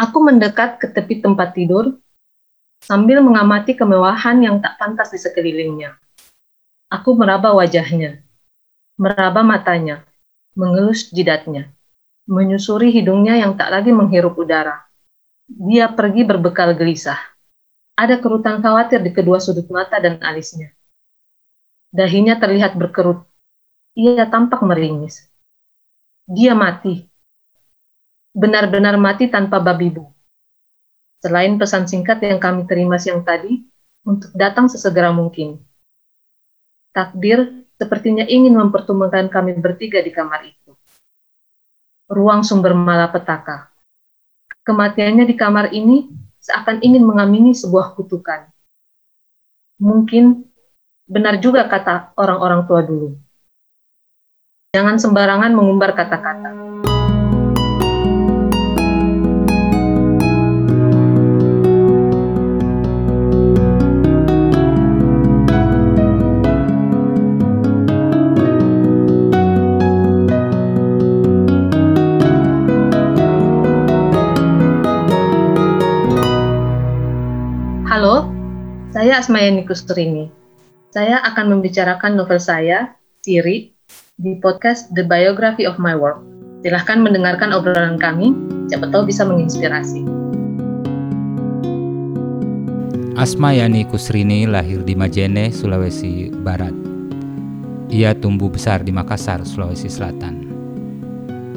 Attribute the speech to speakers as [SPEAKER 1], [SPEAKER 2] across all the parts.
[SPEAKER 1] Aku mendekat ke tepi tempat tidur sambil mengamati kemewahan yang tak pantas di sekelilingnya. Aku meraba wajahnya, meraba matanya, mengelus jidatnya, menyusuri hidungnya yang tak lagi menghirup udara. Dia pergi berbekal gelisah. Ada kerutan khawatir di kedua sudut mata dan alisnya. Dahinya terlihat berkerut. Ia tampak meringis. Dia mati. Benar-benar mati tanpa babi bu. Selain pesan singkat yang kami terima siang tadi, untuk datang sesegera mungkin. Takdir sepertinya ingin mempertemukan kami bertiga di kamar itu. Ruang sumber malapetaka. Kematiannya di kamar ini seakan ingin mengamini sebuah kutukan. Mungkin benar juga kata orang-orang tua dulu. Jangan sembarangan mengumbar kata-kata. Asmayani Kustrini. Saya akan membicarakan novel saya, Siri, di podcast The Biography of My Work. Silahkan mendengarkan obrolan kami, siapa tahu bisa menginspirasi.
[SPEAKER 2] Asmayani Kusrini lahir di Majene, Sulawesi Barat. Ia tumbuh besar di Makassar, Sulawesi Selatan.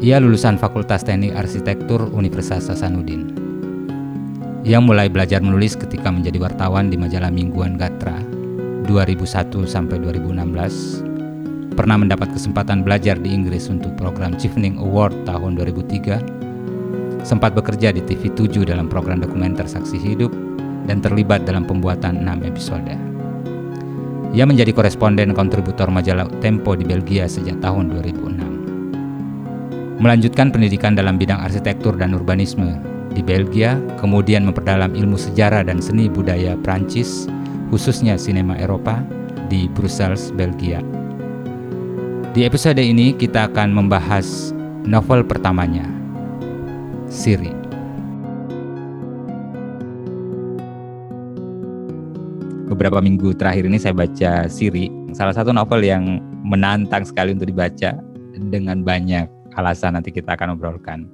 [SPEAKER 2] Ia lulusan Fakultas Teknik Arsitektur Universitas Hasanuddin. Ia mulai belajar menulis ketika menjadi wartawan di majalah mingguan Gatra 2001 sampai 2016. Pernah mendapat kesempatan belajar di Inggris untuk program Chevening Award tahun 2003. Sempat bekerja di TV 7 dalam program dokumenter Saksi Hidup dan terlibat dalam pembuatan 6 episode. Ia menjadi koresponden kontributor majalah Tempo di Belgia sejak tahun 2006. Melanjutkan pendidikan dalam bidang arsitektur dan urbanisme di Belgia, kemudian memperdalam ilmu sejarah dan seni budaya Prancis, khususnya sinema Eropa, di Brussels, Belgia. Di episode ini kita akan membahas novel pertamanya, Siri. Beberapa minggu terakhir ini saya baca Siri, salah satu novel yang menantang sekali untuk dibaca dengan banyak alasan nanti kita akan obrolkan.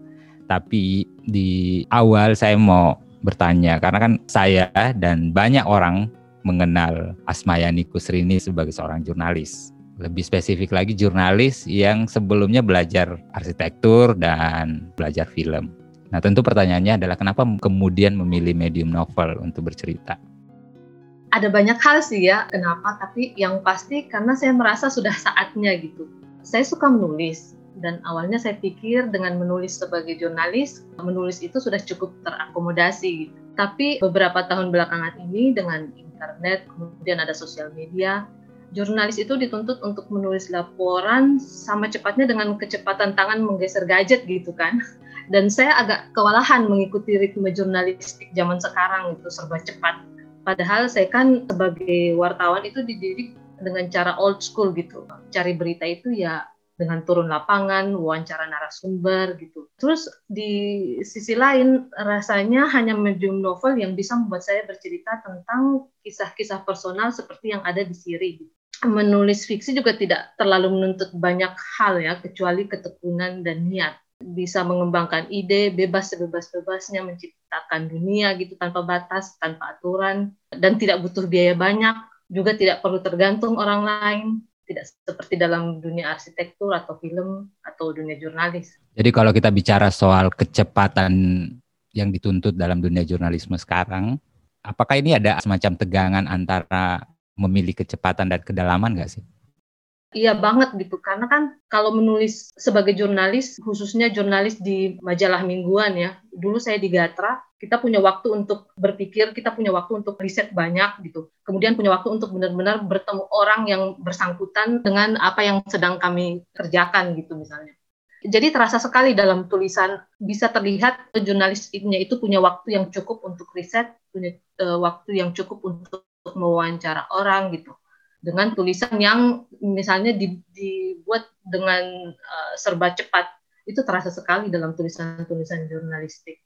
[SPEAKER 2] Tapi di awal saya mau bertanya karena kan saya dan banyak orang mengenal Asmayani Kusrini sebagai seorang jurnalis. Lebih spesifik lagi jurnalis yang sebelumnya belajar arsitektur dan belajar film. Nah tentu pertanyaannya adalah kenapa kemudian memilih medium novel untuk bercerita?
[SPEAKER 1] Ada banyak hal sih ya kenapa, tapi yang pasti karena saya merasa sudah saatnya gitu. Saya suka menulis, dan awalnya saya pikir dengan menulis sebagai jurnalis, menulis itu sudah cukup terakomodasi. Tapi beberapa tahun belakangan ini dengan internet, kemudian ada sosial media, jurnalis itu dituntut untuk menulis laporan sama cepatnya dengan kecepatan tangan menggeser gadget gitu kan. Dan saya agak kewalahan mengikuti ritme jurnalistik zaman sekarang itu serba cepat. Padahal saya kan sebagai wartawan itu dididik dengan cara old school gitu. Cari berita itu ya dengan turun lapangan, wawancara narasumber gitu. Terus di sisi lain rasanya hanya medium novel yang bisa membuat saya bercerita tentang kisah-kisah personal seperti yang ada di Siri. Menulis fiksi juga tidak terlalu menuntut banyak hal ya, kecuali ketekunan dan niat. Bisa mengembangkan ide bebas sebebas-bebasnya menciptakan dunia gitu tanpa batas, tanpa aturan dan tidak butuh biaya banyak, juga tidak perlu tergantung orang lain tidak seperti dalam dunia arsitektur atau film atau dunia jurnalis.
[SPEAKER 2] Jadi kalau kita bicara soal kecepatan yang dituntut dalam dunia jurnalisme sekarang, apakah ini ada semacam tegangan antara memilih kecepatan dan kedalaman nggak sih?
[SPEAKER 1] Iya banget gitu, karena kan kalau menulis sebagai jurnalis, khususnya jurnalis di majalah mingguan ya, dulu saya di Gatra, kita punya waktu untuk berpikir, kita punya waktu untuk riset banyak gitu. Kemudian punya waktu untuk benar-benar bertemu orang yang bersangkutan dengan apa yang sedang kami kerjakan gitu misalnya. Jadi terasa sekali dalam tulisan bisa terlihat jurnalisnya itu punya waktu yang cukup untuk riset, punya uh, waktu yang cukup untuk mewawancara orang gitu dengan tulisan yang misalnya dibuat dengan uh, serba cepat itu terasa sekali dalam tulisan-tulisan jurnalistik.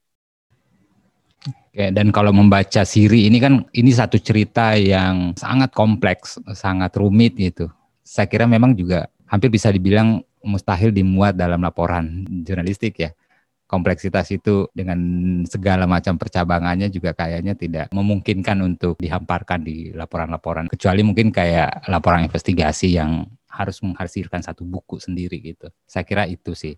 [SPEAKER 2] Oke, dan kalau membaca Siri ini kan ini satu cerita yang sangat kompleks, sangat rumit gitu. Saya kira memang juga hampir bisa dibilang mustahil dimuat dalam laporan jurnalistik ya. Kompleksitas itu dengan segala macam percabangannya juga kayaknya tidak memungkinkan untuk dihamparkan di laporan-laporan. Kecuali mungkin kayak laporan investigasi yang harus menghasilkan satu buku sendiri gitu. Saya kira itu sih.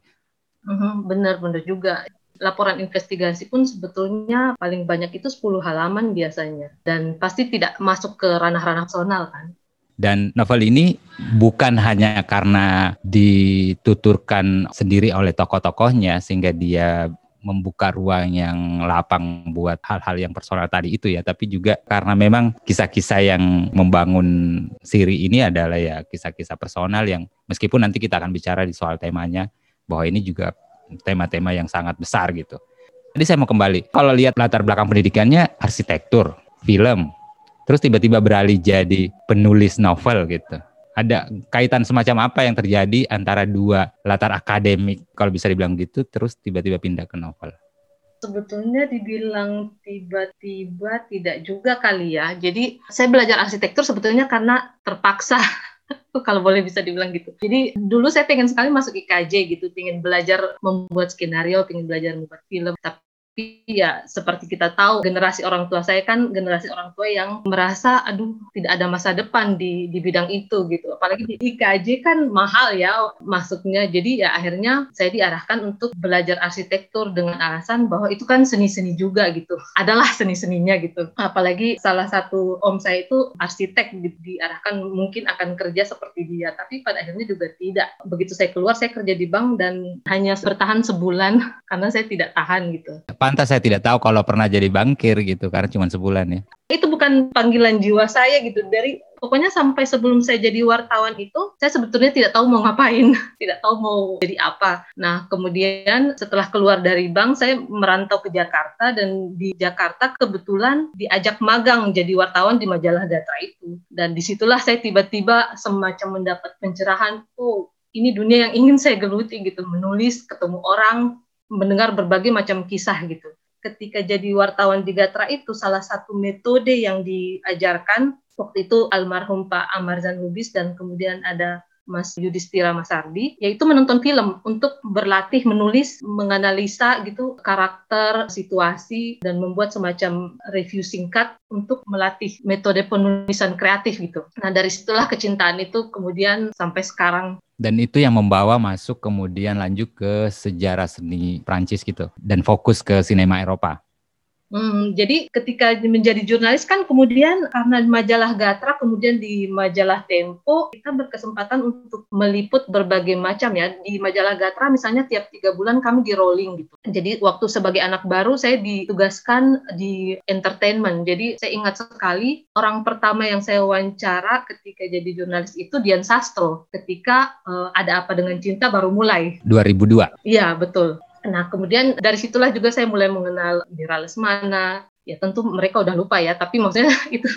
[SPEAKER 1] Benar-benar juga laporan investigasi pun sebetulnya paling banyak itu 10 halaman biasanya dan pasti tidak masuk ke ranah-ranah personal kan.
[SPEAKER 2] Dan novel ini bukan hanya karena dituturkan sendiri oleh tokoh-tokohnya sehingga dia membuka ruang yang lapang buat hal-hal yang personal tadi itu ya, tapi juga karena memang kisah-kisah yang membangun siri ini adalah ya kisah-kisah personal yang meskipun nanti kita akan bicara di soal temanya bahwa ini juga tema-tema yang sangat besar gitu. Jadi saya mau kembali, kalau lihat latar belakang pendidikannya arsitektur, film, terus tiba-tiba beralih jadi penulis novel gitu. Ada kaitan semacam apa yang terjadi antara dua latar akademik, kalau bisa dibilang gitu, terus tiba-tiba pindah ke novel?
[SPEAKER 1] Sebetulnya dibilang tiba-tiba tidak juga kali ya. Jadi saya belajar arsitektur sebetulnya karena terpaksa kalau boleh bisa dibilang gitu. Jadi dulu saya pengen sekali masuk IKJ gitu, pengen belajar membuat skenario, pengen belajar membuat film. Tapi tapi ya seperti kita tahu generasi orang tua saya kan generasi orang tua yang merasa aduh tidak ada masa depan di di bidang itu gitu. Apalagi di IKJ kan mahal ya masuknya. Jadi ya akhirnya saya diarahkan untuk belajar arsitektur dengan alasan bahwa itu kan seni-seni juga gitu. Adalah seni-seninya gitu. Apalagi salah satu om saya itu arsitek di, diarahkan mungkin akan kerja seperti dia tapi pada akhirnya juga tidak. Begitu saya keluar saya kerja di bank dan hanya bertahan sebulan karena saya tidak tahan gitu
[SPEAKER 2] pantas saya tidak tahu kalau pernah jadi bankir gitu karena cuma sebulan ya.
[SPEAKER 1] Itu bukan panggilan jiwa saya gitu dari pokoknya sampai sebelum saya jadi wartawan itu saya sebetulnya tidak tahu mau ngapain, tidak tahu mau jadi apa. Nah, kemudian setelah keluar dari bank saya merantau ke Jakarta dan di Jakarta kebetulan diajak magang jadi wartawan di majalah Gatra itu. Dan di situlah saya tiba-tiba semacam mendapat pencerahan, oh ini dunia yang ingin saya geluti gitu, menulis, ketemu orang, mendengar berbagai macam kisah gitu. Ketika jadi wartawan di Gatra itu salah satu metode yang diajarkan waktu itu almarhum Pak Amarzan Lubis dan kemudian ada Mas Yudhistira Masardi, yaitu menonton film untuk berlatih menulis, menganalisa gitu karakter, situasi, dan membuat semacam review singkat untuk melatih metode penulisan kreatif gitu. Nah dari situlah kecintaan itu kemudian sampai sekarang
[SPEAKER 2] dan itu yang membawa masuk kemudian lanjut ke sejarah seni Prancis gitu dan fokus ke sinema Eropa.
[SPEAKER 1] Hmm, jadi ketika menjadi jurnalis kan kemudian karena majalah Gatra kemudian di majalah Tempo kita berkesempatan untuk meliput berbagai macam ya di majalah Gatra misalnya tiap tiga bulan kami di rolling gitu. Jadi waktu sebagai anak baru saya ditugaskan di entertainment. Jadi saya ingat sekali orang pertama yang saya wawancara ketika jadi jurnalis itu Dian Sastro ketika uh, ada apa dengan cinta baru mulai.
[SPEAKER 2] 2002.
[SPEAKER 1] Iya betul. Nah, kemudian dari situlah juga saya mulai mengenal Dira Lesmana. Ya tentu mereka udah lupa ya, tapi maksudnya itu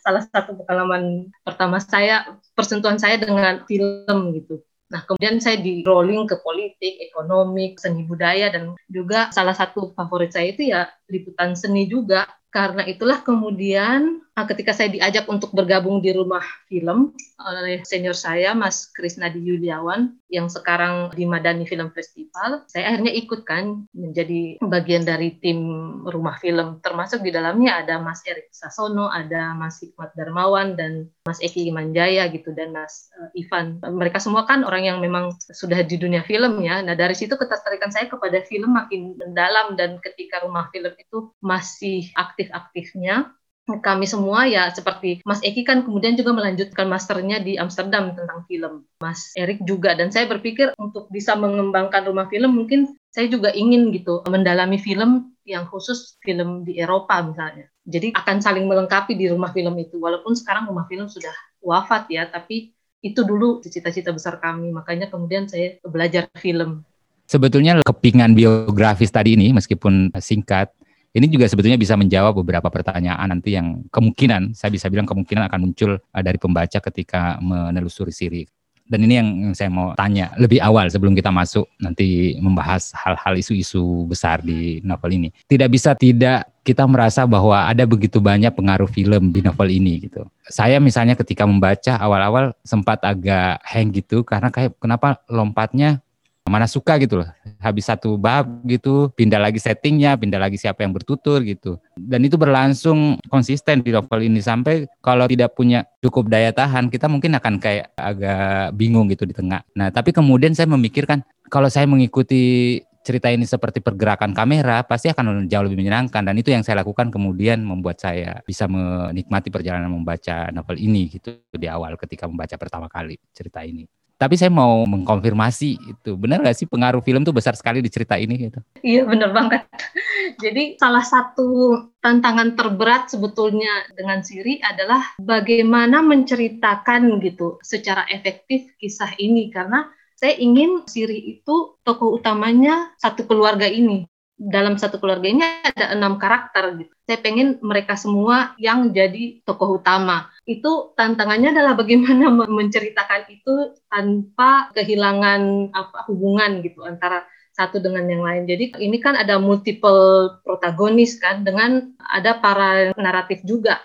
[SPEAKER 1] salah satu pengalaman pertama saya, persentuhan saya dengan film gitu. Nah, kemudian saya di rolling ke politik, ekonomi, seni budaya, dan juga salah satu favorit saya itu ya liputan seni juga. Karena itulah kemudian ketika saya diajak untuk bergabung di rumah film oleh senior saya, Mas Krisnadi Yuliawan, yang sekarang di Madani Film Festival, saya akhirnya ikut kan menjadi bagian dari tim rumah film. Termasuk di dalamnya ada Mas Erik Sasono, ada Mas Hikmat Darmawan, dan Mas Eki Imanjaya gitu, dan Mas uh, Ivan. Mereka semua kan orang yang memang sudah di dunia film ya. Nah dari situ ketertarikan saya kepada film makin mendalam dan ketika rumah film itu masih aktif aktif-aktifnya kami semua ya seperti Mas Eki kan kemudian juga melanjutkan masternya di Amsterdam tentang film. Mas Erik juga dan saya berpikir untuk bisa mengembangkan rumah film mungkin saya juga ingin gitu mendalami film yang khusus film di Eropa misalnya. Jadi akan saling melengkapi di rumah film itu walaupun sekarang rumah film sudah wafat ya tapi itu dulu cita-cita besar kami makanya kemudian saya belajar film.
[SPEAKER 2] Sebetulnya kepingan biografis tadi ini meskipun singkat ini juga sebetulnya bisa menjawab beberapa pertanyaan nanti yang kemungkinan, saya bisa bilang kemungkinan akan muncul eh, dari pembaca ketika menelusuri siri. Dan ini yang saya mau tanya lebih awal sebelum kita masuk nanti membahas hal-hal isu-isu besar di novel ini. Tidak bisa tidak kita merasa bahwa ada begitu banyak pengaruh film di novel ini gitu. Saya misalnya ketika membaca awal-awal sempat agak hang gitu karena kayak kenapa lompatnya mana suka gitu loh. Habis satu bab gitu, pindah lagi settingnya, pindah lagi siapa yang bertutur gitu. Dan itu berlangsung konsisten di novel ini sampai kalau tidak punya cukup daya tahan, kita mungkin akan kayak agak bingung gitu di tengah. Nah, tapi kemudian saya memikirkan kalau saya mengikuti cerita ini seperti pergerakan kamera pasti akan jauh lebih menyenangkan dan itu yang saya lakukan kemudian membuat saya bisa menikmati perjalanan membaca novel ini gitu di awal ketika membaca pertama kali cerita ini. Tapi saya mau mengkonfirmasi itu benar nggak sih pengaruh film tuh besar sekali di cerita ini gitu?
[SPEAKER 1] Iya benar banget. Jadi salah satu tantangan terberat sebetulnya dengan Siri adalah bagaimana menceritakan gitu secara efektif kisah ini karena saya ingin Siri itu tokoh utamanya satu keluarga ini dalam satu keluarga ini ada enam karakter gitu. Saya pengen mereka semua yang jadi tokoh utama. Itu tantangannya adalah bagaimana menceritakan itu tanpa kehilangan apa hubungan gitu antara satu dengan yang lain. Jadi ini kan ada multiple protagonis kan dengan ada para naratif juga.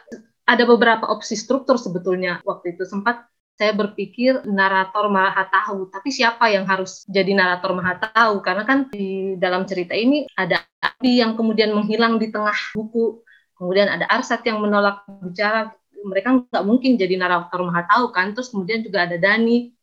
[SPEAKER 1] Ada beberapa opsi struktur sebetulnya waktu itu sempat saya berpikir narator maha tahu, tapi siapa yang harus jadi narator maha tahu? Karena kan di dalam cerita ini ada Abi yang kemudian menghilang di tengah buku, kemudian ada Arsat yang menolak bicara, mereka nggak mungkin jadi narator maha tahu kan? Terus kemudian juga ada Dani.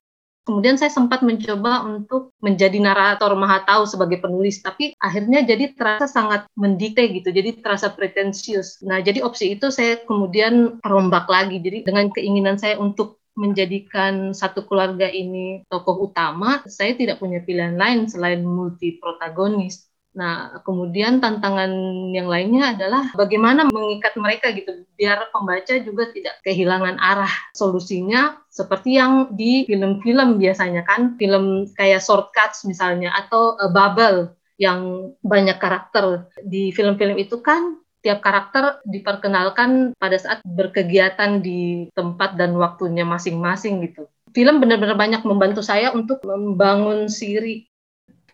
[SPEAKER 1] Kemudian saya sempat mencoba untuk menjadi narator maha tahu sebagai penulis, tapi akhirnya jadi terasa sangat mendikte gitu, jadi terasa pretensius. Nah, jadi opsi itu saya kemudian rombak lagi. Jadi dengan keinginan saya untuk menjadikan satu keluarga ini tokoh utama, saya tidak punya pilihan lain selain multi protagonis. Nah, kemudian tantangan yang lainnya adalah bagaimana mengikat mereka gitu, biar pembaca juga tidak kehilangan arah. Solusinya seperti yang di film-film biasanya kan, film kayak shortcuts misalnya, atau uh, Bubble yang banyak karakter. Di film-film itu kan tiap karakter diperkenalkan pada saat berkegiatan di tempat dan waktunya masing-masing gitu. Film benar-benar banyak membantu saya untuk membangun siri.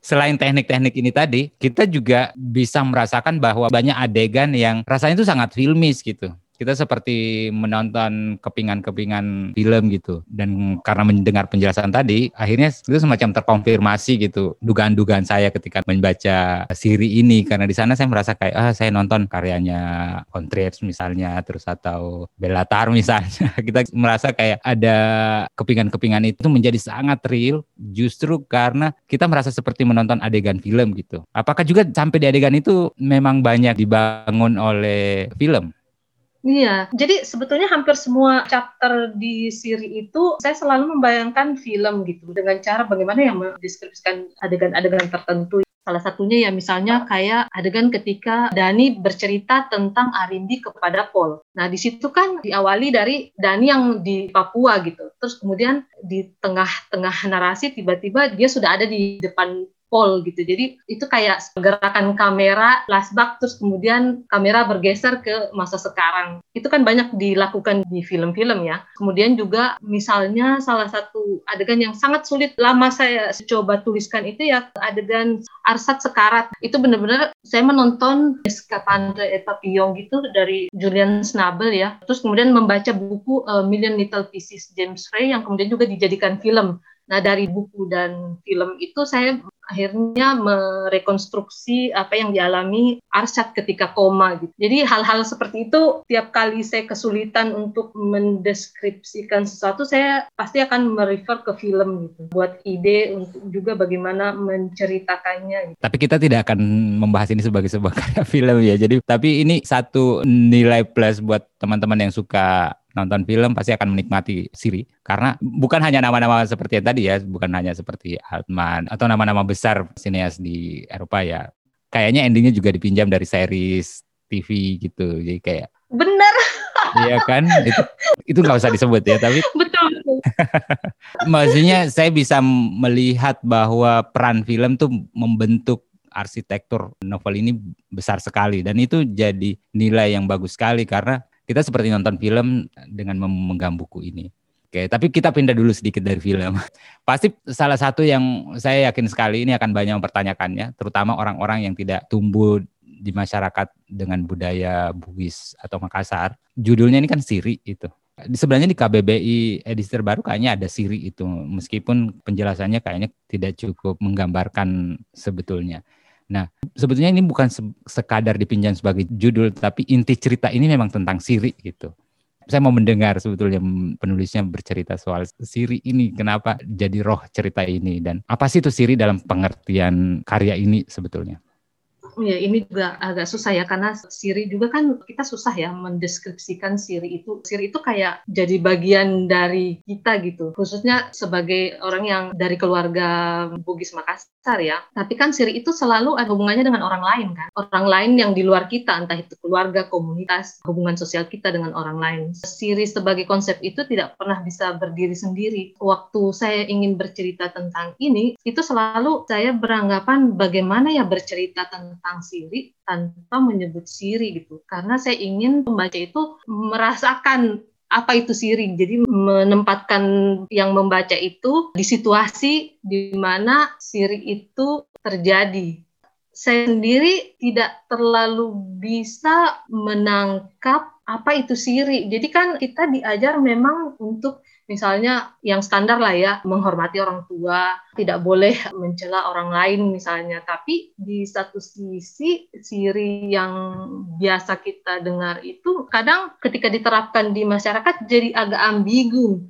[SPEAKER 2] Selain teknik-teknik ini tadi, kita juga bisa merasakan bahwa banyak adegan yang rasanya itu sangat filmis gitu kita seperti menonton kepingan-kepingan film gitu. Dan karena mendengar penjelasan tadi akhirnya itu semacam terkonfirmasi gitu dugaan-dugaan saya ketika membaca siri ini. Karena di sana saya merasa kayak ah saya nonton karyanya Contreras misalnya terus atau Bellatar misalnya. Kita merasa kayak ada kepingan-kepingan itu menjadi sangat real justru karena kita merasa seperti menonton adegan film gitu. Apakah juga sampai di adegan itu memang banyak dibangun oleh film
[SPEAKER 1] Iya, jadi sebetulnya hampir semua chapter di siri itu saya selalu membayangkan film gitu dengan cara bagaimana yang mendeskripsikan adegan-adegan tertentu. Salah satunya ya misalnya kayak adegan ketika Dani bercerita tentang Arindi kepada Paul. Nah di situ kan diawali dari Dani yang di Papua gitu. Terus kemudian di tengah-tengah narasi tiba-tiba dia sudah ada di depan pole gitu. Jadi itu kayak gerakan kamera flashback terus kemudian kamera bergeser ke masa sekarang. Itu kan banyak dilakukan di film-film ya. Kemudian juga misalnya salah satu adegan yang sangat sulit lama saya coba tuliskan itu ya adegan Arsat Sekarat. Itu benar-benar saya menonton Escapade et Papillon gitu dari Julian Schnabel ya. Terus kemudian membaca buku uh, Million Little Pieces James Ray yang kemudian juga dijadikan film. Nah, dari buku dan film itu saya akhirnya merekonstruksi apa yang dialami Arsyad ketika koma gitu. Jadi hal-hal seperti itu tiap kali saya kesulitan untuk mendeskripsikan sesuatu saya pasti akan merefer ke film gitu buat ide untuk juga bagaimana menceritakannya. Gitu.
[SPEAKER 2] Tapi kita tidak akan membahas ini sebagai sebuah karya film ya. Jadi tapi ini satu nilai plus buat teman-teman yang suka nonton film pasti akan menikmati Siri karena bukan hanya nama-nama seperti yang tadi ya, bukan hanya seperti Altman atau nama-nama besar sineas di Eropa ya. Kayaknya endingnya juga dipinjam dari series TV gitu. Jadi kayak
[SPEAKER 1] benar.
[SPEAKER 2] Iya kan? Itu itu nggak usah disebut ya, tapi
[SPEAKER 1] betul. betul.
[SPEAKER 2] Maksudnya saya bisa melihat bahwa peran film tuh membentuk arsitektur novel ini besar sekali dan itu jadi nilai yang bagus sekali karena kita seperti nonton film dengan memegang buku ini. Oke, tapi kita pindah dulu sedikit dari film. Pasti salah satu yang saya yakin sekali ini akan banyak mempertanyakannya, terutama orang-orang yang tidak tumbuh di masyarakat dengan budaya Bugis atau Makassar. Judulnya ini kan Siri itu. Sebenarnya di KBBI edisi terbaru kayaknya ada Siri itu, meskipun penjelasannya kayaknya tidak cukup menggambarkan sebetulnya. Nah, sebetulnya ini bukan sekadar dipinjam sebagai judul, tapi inti cerita ini memang tentang Siri gitu. Saya mau mendengar sebetulnya penulisnya bercerita soal Siri ini, kenapa jadi roh cerita ini, dan apa sih itu Siri dalam pengertian karya ini sebetulnya?
[SPEAKER 1] Ya, ini juga agak susah ya karena Siri juga kan kita susah ya mendeskripsikan Siri itu. Siri itu kayak jadi bagian dari kita gitu. Khususnya sebagai orang yang dari keluarga Bugis Makassar ya. Tapi kan Siri itu selalu ada hubungannya dengan orang lain kan. Orang lain yang di luar kita, entah itu keluarga, komunitas, hubungan sosial kita dengan orang lain. Siri sebagai konsep itu tidak pernah bisa berdiri sendiri. Waktu saya ingin bercerita tentang ini, itu selalu saya beranggapan bagaimana ya bercerita tentang tentang Siri tanpa menyebut Siri gitu. Karena saya ingin pembaca itu merasakan apa itu Siri. Jadi menempatkan yang membaca itu di situasi di mana Siri itu terjadi. Saya sendiri tidak terlalu bisa menangkap apa itu Siri. Jadi kan kita diajar memang untuk misalnya yang standar lah ya menghormati orang tua tidak boleh mencela orang lain misalnya. Tapi di satu sisi siri yang biasa kita dengar itu kadang ketika diterapkan di masyarakat jadi agak ambigu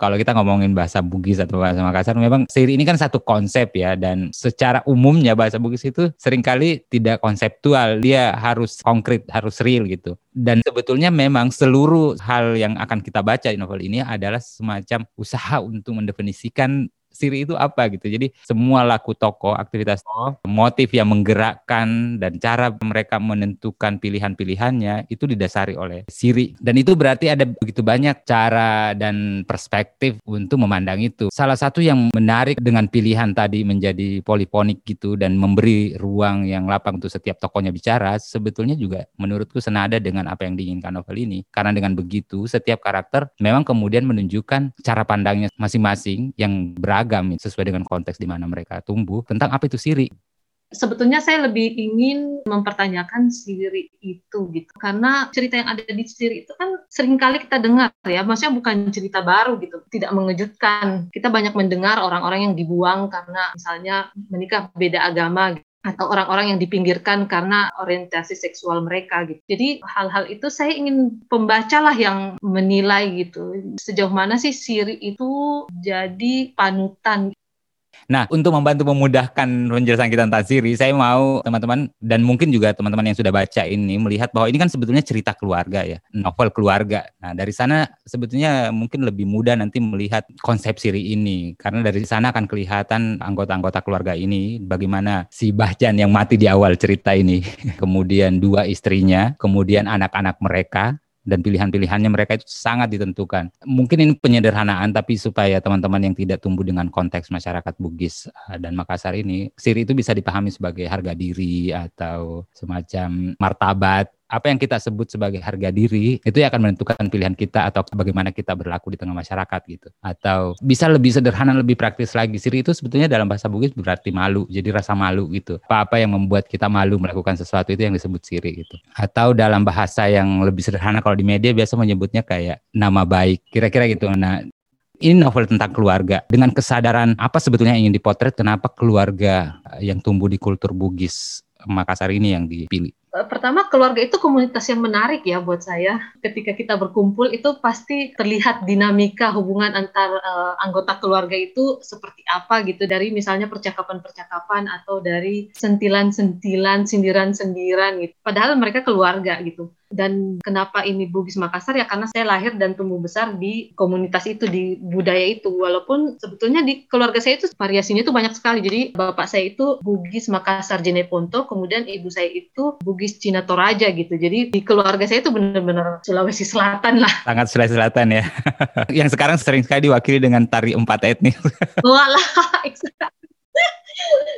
[SPEAKER 2] kalau kita ngomongin bahasa Bugis atau bahasa Makassar, memang siri ini kan satu konsep ya, dan secara umumnya bahasa Bugis itu sering kali tidak konseptual, dia harus konkret, harus real gitu. Dan sebetulnya memang seluruh hal yang akan kita baca di novel ini adalah semacam usaha untuk mendefinisikan Siri itu apa gitu. Jadi semua laku toko, aktivitas toko, motif yang menggerakkan dan cara mereka menentukan pilihan-pilihannya itu didasari oleh Siri. Dan itu berarti ada begitu banyak cara dan perspektif untuk memandang itu. Salah satu yang menarik dengan pilihan tadi menjadi poliponik gitu dan memberi ruang yang lapang untuk setiap tokonya bicara, sebetulnya juga menurutku senada dengan apa yang diinginkan novel ini. Karena dengan begitu setiap karakter memang kemudian menunjukkan cara pandangnya masing-masing yang beragam beragam sesuai dengan konteks di mana mereka tumbuh. Tentang apa itu siri?
[SPEAKER 1] Sebetulnya saya lebih ingin mempertanyakan siri itu gitu. Karena cerita yang ada di siri itu kan sering kali kita dengar ya. Maksudnya bukan cerita baru gitu tidak mengejutkan. Kita banyak mendengar orang-orang yang dibuang karena misalnya menikah beda agama gitu atau orang-orang yang dipinggirkan karena orientasi seksual mereka gitu. Jadi hal-hal itu saya ingin pembaca lah yang menilai gitu. Sejauh mana sih Siri itu jadi panutan
[SPEAKER 2] Nah, untuk membantu memudahkan penjelasan kita tentang Siri, saya mau teman-teman dan mungkin juga teman-teman yang sudah baca ini melihat bahwa ini kan sebetulnya cerita keluarga ya, novel keluarga. Nah, dari sana sebetulnya mungkin lebih mudah nanti melihat konsep Siri ini karena dari sana akan kelihatan anggota-anggota keluarga ini bagaimana si Bahjan yang mati di awal cerita ini, kemudian dua istrinya, kemudian anak-anak mereka, dan pilihan-pilihannya mereka itu sangat ditentukan. Mungkin ini penyederhanaan tapi supaya teman-teman yang tidak tumbuh dengan konteks masyarakat Bugis eh, dan Makassar ini, siri itu bisa dipahami sebagai harga diri atau semacam martabat apa yang kita sebut sebagai harga diri itu yang akan menentukan pilihan kita atau bagaimana kita berlaku di tengah masyarakat gitu. Atau bisa lebih sederhana, lebih praktis lagi. Siri itu sebetulnya dalam bahasa Bugis berarti malu, jadi rasa malu gitu. Apa-apa yang membuat kita malu melakukan sesuatu itu yang disebut siri gitu. Atau dalam bahasa yang lebih sederhana kalau di media biasa menyebutnya kayak nama baik, kira-kira gitu. Nah, ini novel tentang keluarga dengan kesadaran apa sebetulnya yang ingin dipotret kenapa keluarga yang tumbuh di kultur Bugis Makassar ini yang dipilih.
[SPEAKER 1] Eh, pertama keluarga itu komunitas yang menarik ya buat saya. Ketika kita berkumpul itu pasti terlihat dinamika hubungan antar uh, anggota keluarga itu seperti apa gitu dari misalnya percakapan-percakapan atau dari sentilan-sentilan, sindiran-sindiran gitu. Padahal mereka keluarga gitu. Dan kenapa ini Bugis Makassar ya karena saya lahir dan tumbuh besar di komunitas itu di budaya itu walaupun sebetulnya di keluarga saya itu variasinya itu banyak sekali. Jadi bapak saya itu Bugis Makassar Jeneponto, kemudian ibu saya itu Bugis Cina Toraja gitu. Jadi di keluarga saya itu benar-benar Sulawesi Selatan lah.
[SPEAKER 2] Sangat Sulawesi Selatan ya. Yang sekarang sering sekali diwakili dengan tari empat etnis.
[SPEAKER 1] Walah,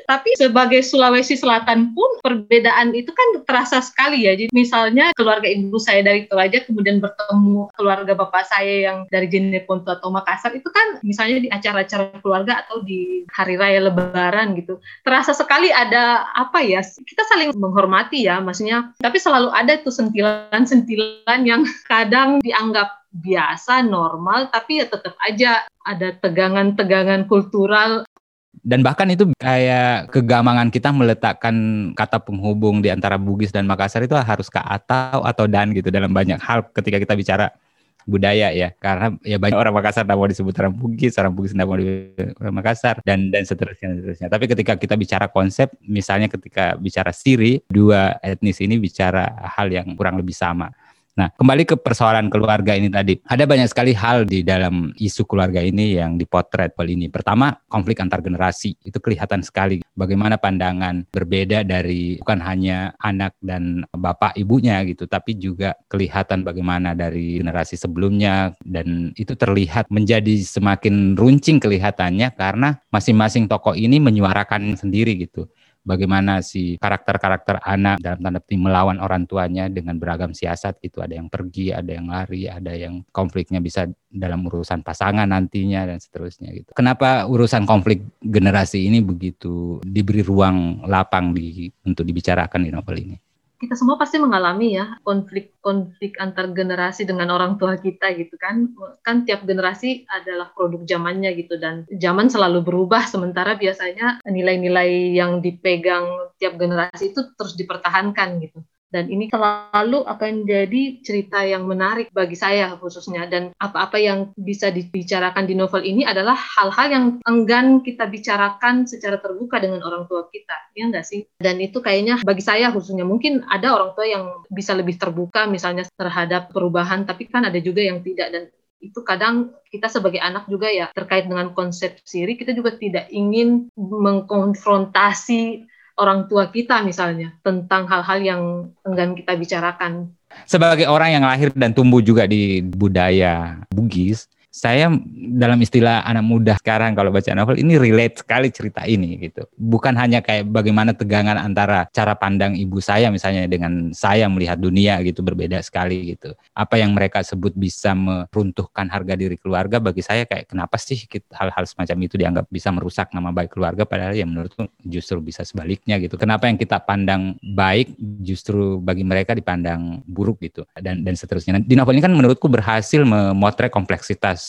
[SPEAKER 1] Tapi sebagai Sulawesi Selatan pun perbedaan itu kan terasa sekali ya. Jadi misalnya keluarga ibu saya dari Toraja kemudian bertemu keluarga bapak saya yang dari Jeneponto atau Makassar itu kan misalnya di acara-acara keluarga atau di hari raya lebaran gitu. Terasa sekali ada apa ya? Kita saling menghormati ya maksudnya. Tapi selalu ada tuh sentilan-sentilan yang kadang dianggap biasa, normal, tapi ya tetap aja ada tegangan-tegangan kultural
[SPEAKER 2] dan bahkan itu kayak kegamangan kita meletakkan kata penghubung di antara Bugis dan Makassar itu harus ke atau atau dan gitu dalam banyak hal ketika kita bicara budaya ya. Karena ya banyak orang Makassar tidak mau disebut orang Bugis orang Bugis tidak mau disebut orang Makassar dan dan seterusnya dan seterusnya. Tapi ketika kita bicara konsep misalnya ketika bicara Siri dua etnis ini bicara hal yang kurang lebih sama Nah, kembali ke persoalan keluarga ini tadi. Ada banyak sekali hal di dalam isu keluarga ini yang dipotret kali ini. Pertama, konflik antar generasi. Itu kelihatan sekali bagaimana pandangan berbeda dari bukan hanya anak dan bapak ibunya gitu, tapi juga kelihatan bagaimana dari generasi sebelumnya dan itu terlihat menjadi semakin runcing kelihatannya karena masing-masing tokoh ini menyuarakan sendiri gitu bagaimana si karakter-karakter anak dalam tanda petik melawan orang tuanya dengan beragam siasat itu ada yang pergi, ada yang lari, ada yang konfliknya bisa dalam urusan pasangan nantinya dan seterusnya gitu. Kenapa urusan konflik generasi ini begitu diberi ruang lapang di untuk dibicarakan di novel ini?
[SPEAKER 1] Kita semua pasti mengalami ya konflik-konflik antar generasi dengan orang tua kita gitu kan. Kan tiap generasi adalah produk zamannya gitu dan zaman selalu berubah. Sementara biasanya nilai-nilai yang dipegang tiap generasi itu terus dipertahankan gitu dan ini selalu akan jadi cerita yang menarik bagi saya khususnya. Dan apa-apa yang bisa dibicarakan di novel ini adalah hal-hal yang enggan kita bicarakan secara terbuka dengan orang tua kita. Ya enggak sih? Dan itu kayaknya bagi saya khususnya mungkin ada orang tua yang bisa lebih terbuka misalnya terhadap perubahan tapi kan ada juga yang tidak. Dan itu kadang kita sebagai anak juga ya terkait dengan konsep siri kita juga tidak ingin mengkonfrontasi orang tua kita misalnya tentang hal-hal yang enggan kita bicarakan.
[SPEAKER 2] Sebagai orang yang lahir dan tumbuh juga di budaya Bugis, saya dalam istilah anak muda sekarang kalau baca novel ini relate sekali cerita ini gitu. Bukan hanya kayak bagaimana tegangan antara cara pandang ibu saya misalnya dengan saya melihat dunia gitu berbeda sekali gitu. Apa yang mereka sebut bisa meruntuhkan harga diri keluarga bagi saya kayak kenapa sih hal-hal semacam itu dianggap bisa merusak nama baik keluarga padahal ya menurutku justru bisa sebaliknya gitu. Kenapa yang kita pandang baik justru bagi mereka dipandang buruk gitu dan dan seterusnya. Di novel ini kan menurutku berhasil memotret kompleksitas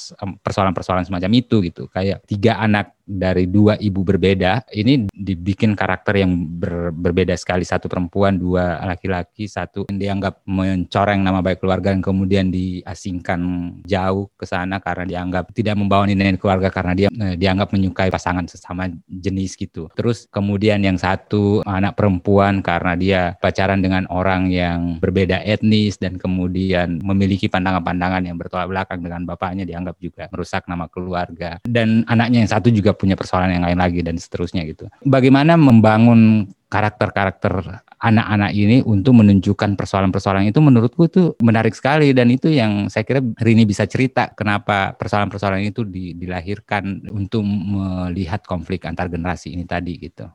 [SPEAKER 2] persoalan-persoalan semacam itu gitu. Kayak tiga anak dari dua ibu berbeda ini dibikin karakter yang ber, berbeda sekali. Satu perempuan dua laki-laki satu yang dianggap mencoreng nama baik keluarga dan kemudian diasingkan jauh ke sana karena dianggap tidak membawa nilai keluarga karena dia eh, dianggap menyukai pasangan sesama jenis gitu. Terus kemudian yang satu anak perempuan karena dia pacaran dengan orang yang berbeda etnis dan kemudian memiliki pandangan-pandangan yang bertolak belakang dengan bapaknya dianggap juga merusak nama keluarga. Dan anaknya yang satu juga punya persoalan yang lain lagi dan seterusnya gitu. Bagaimana membangun karakter-karakter anak-anak ini untuk menunjukkan persoalan-persoalan itu menurutku itu menarik sekali dan itu yang saya kira Rini bisa cerita kenapa persoalan-persoalan itu dilahirkan untuk melihat konflik antar generasi ini tadi gitu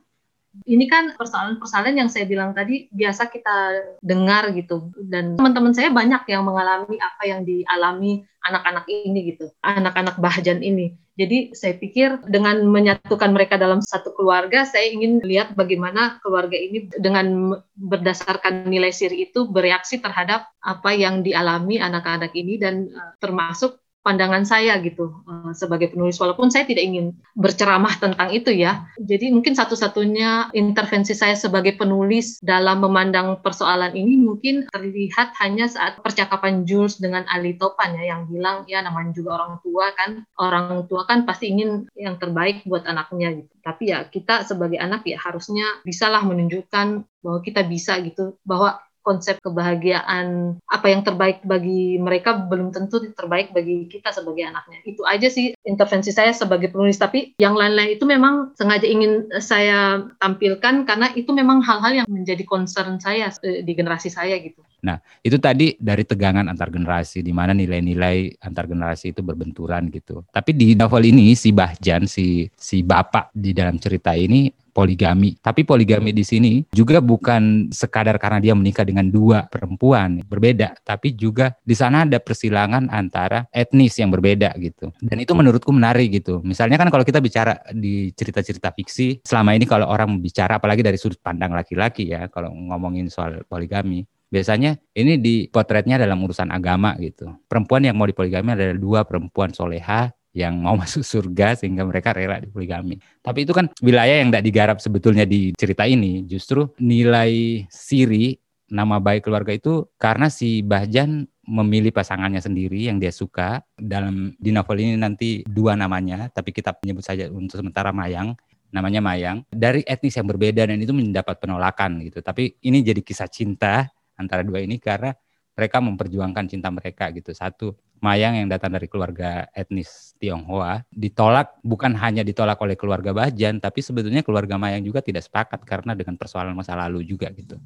[SPEAKER 1] ini kan persoalan-persoalan yang saya bilang tadi biasa kita dengar gitu. Dan teman-teman saya banyak yang mengalami apa yang dialami anak-anak ini gitu anak-anak bahjan ini. Jadi saya pikir dengan menyatukan mereka dalam satu keluarga saya ingin lihat bagaimana keluarga ini dengan berdasarkan nilai siri itu bereaksi terhadap apa yang dialami anak-anak ini dan uh, termasuk pandangan saya gitu uh, sebagai penulis walaupun saya tidak ingin berceramah tentang itu ya. Jadi mungkin satu-satunya intervensi saya sebagai penulis dalam memandang persoalan ini mungkin terlihat hanya saat percakapan Jules dengan Ali Topan ya yang bilang ya namanya juga orang tua kan orang tua kan pasti ingin yang terbaik buat anaknya gitu. Tapi ya kita sebagai anak ya harusnya bisalah menunjukkan bahwa kita bisa gitu bahwa konsep kebahagiaan apa yang terbaik bagi mereka belum tentu terbaik bagi kita sebagai anaknya. Itu aja sih intervensi saya sebagai penulis. Tapi yang lain-lain itu memang sengaja ingin saya tampilkan karena itu memang hal-hal yang menjadi concern saya eh, di generasi saya gitu.
[SPEAKER 2] Nah, itu tadi dari tegangan antar generasi, di mana nilai-nilai antar generasi itu berbenturan gitu. Tapi di novel ini si Bahjan, si si bapak di dalam cerita ini poligami. Tapi poligami di sini juga bukan sekadar karena dia menikah dengan dua perempuan berbeda, tapi juga di sana ada persilangan antara etnis yang berbeda gitu. Dan itu menurutku menarik gitu. Misalnya kan kalau kita bicara di cerita-cerita fiksi, selama ini kalau orang bicara apalagi dari sudut pandang laki-laki ya, kalau ngomongin soal poligami, biasanya ini di potretnya dalam urusan agama gitu. Perempuan yang mau dipoligami adalah dua perempuan soleha yang mau masuk surga sehingga mereka rela dipoligami. Tapi itu kan wilayah yang tidak digarap sebetulnya di cerita ini. Justru nilai siri nama baik keluarga itu karena si Bahjan memilih pasangannya sendiri yang dia suka. Dalam di novel ini nanti dua namanya, tapi kita menyebut saja untuk sementara Mayang namanya Mayang dari etnis yang berbeda dan itu mendapat penolakan gitu. Tapi ini jadi kisah cinta antara dua ini karena mereka memperjuangkan cinta mereka gitu. Satu, Mayang yang datang dari keluarga etnis Tionghoa ditolak bukan hanya ditolak oleh keluarga Bajan tapi sebetulnya keluarga Mayang juga tidak sepakat karena dengan persoalan masa lalu juga gitu.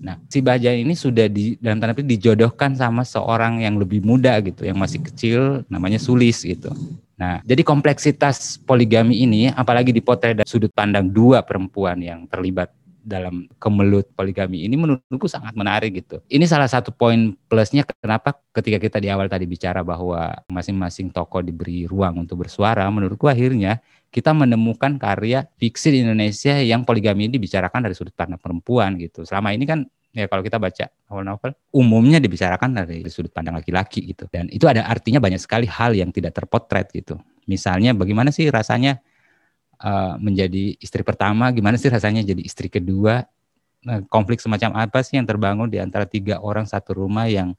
[SPEAKER 2] Nah, si Bajan ini sudah di dalam tanda petik dijodohkan sama seorang yang lebih muda gitu, yang masih kecil namanya Sulis gitu. Nah, jadi kompleksitas poligami ini apalagi dipotret dari sudut pandang dua perempuan yang terlibat dalam kemelut poligami ini menurutku sangat menarik gitu. Ini salah satu poin plusnya kenapa ketika kita di awal tadi bicara bahwa masing-masing tokoh diberi ruang untuk bersuara, menurutku akhirnya kita menemukan karya fiksi di Indonesia yang poligami ini dibicarakan dari sudut pandang perempuan gitu. Selama ini kan ya kalau kita baca novel-novel umumnya dibicarakan dari sudut pandang laki-laki gitu. Dan itu ada artinya banyak sekali hal yang tidak terpotret gitu. Misalnya bagaimana sih rasanya uh, menjadi istri pertama, gimana sih rasanya jadi istri kedua? Nah, konflik semacam apa sih yang terbangun di antara tiga orang satu rumah yang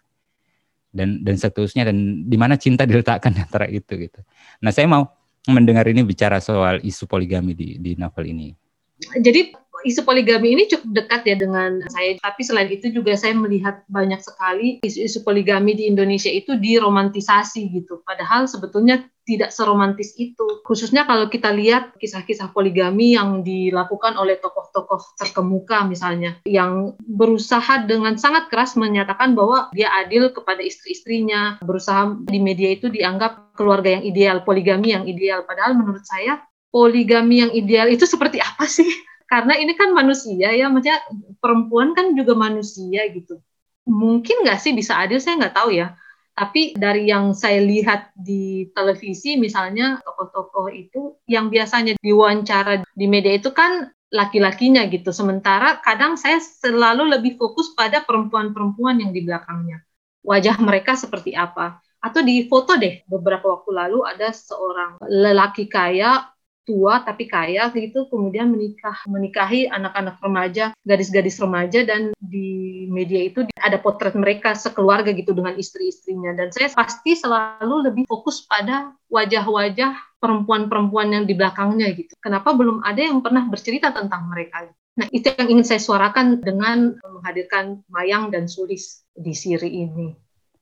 [SPEAKER 2] dan dan seterusnya dan di mana cinta diletakkan di antara itu gitu. Nah, saya mau mendengar ini bicara soal isu poligami di di novel ini.
[SPEAKER 1] Jadi isu poligami ini cukup dekat ya dengan saya. Tapi selain itu juga saya melihat banyak sekali isu-isu poligami di Indonesia itu diromantisasi gitu. Padahal sebetulnya tidak seromantis itu. Khususnya kalau kita lihat kisah-kisah poligami yang dilakukan oleh tokoh-tokoh terkemuka misalnya, yang berusaha dengan sangat keras menyatakan bahwa dia adil kepada istri-istrinya, berusaha di media itu dianggap keluarga yang ideal, poligami yang ideal. Padahal menurut saya poligami yang ideal itu seperti apa sih? Karena ini kan manusia ya, maksudnya perempuan kan juga manusia gitu. Mungkin nggak sih bisa adil, saya nggak tahu ya tapi dari yang saya lihat di televisi misalnya tokoh-tokoh itu yang biasanya diwawancara di media itu kan laki-lakinya gitu. Sementara kadang saya selalu lebih fokus pada perempuan-perempuan yang di belakangnya. Wajah mereka seperti apa. Atau di foto deh beberapa waktu lalu ada seorang lelaki kaya tua tapi kaya gitu kemudian menikah menikahi anak-anak remaja gadis-gadis remaja dan di media itu ada potret mereka sekeluarga gitu dengan istri-istrinya. Dan saya pasti selalu lebih fokus pada wajah-wajah perempuan-perempuan yang di belakangnya gitu. Kenapa belum ada yang pernah bercerita tentang mereka? Nah itu yang ingin saya suarakan dengan menghadirkan Mayang dan Sulis di siri ini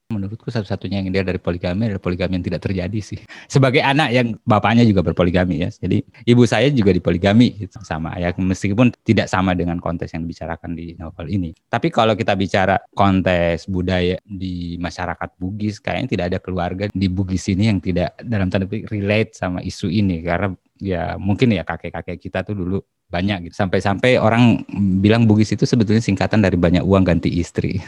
[SPEAKER 2] Menurutku satu-satunya yang dia dari poligami adalah poligami yang tidak terjadi sih. Sebagai anak yang bapaknya juga berpoligami ya. Jadi ibu saya juga dipoligami gitu, sama ayah meskipun tidak sama dengan konteks yang dibicarakan di novel ini. Tapi kalau kita bicara konteks budaya di masyarakat Bugis kayaknya tidak ada keluarga di Bugis ini yang tidak dalam tanda petik relate sama isu ini karena ya mungkin ya kakek-kakek kita tuh dulu banyak gitu. Sampai-sampai orang bilang Bugis itu sebetulnya singkatan dari banyak uang ganti istri.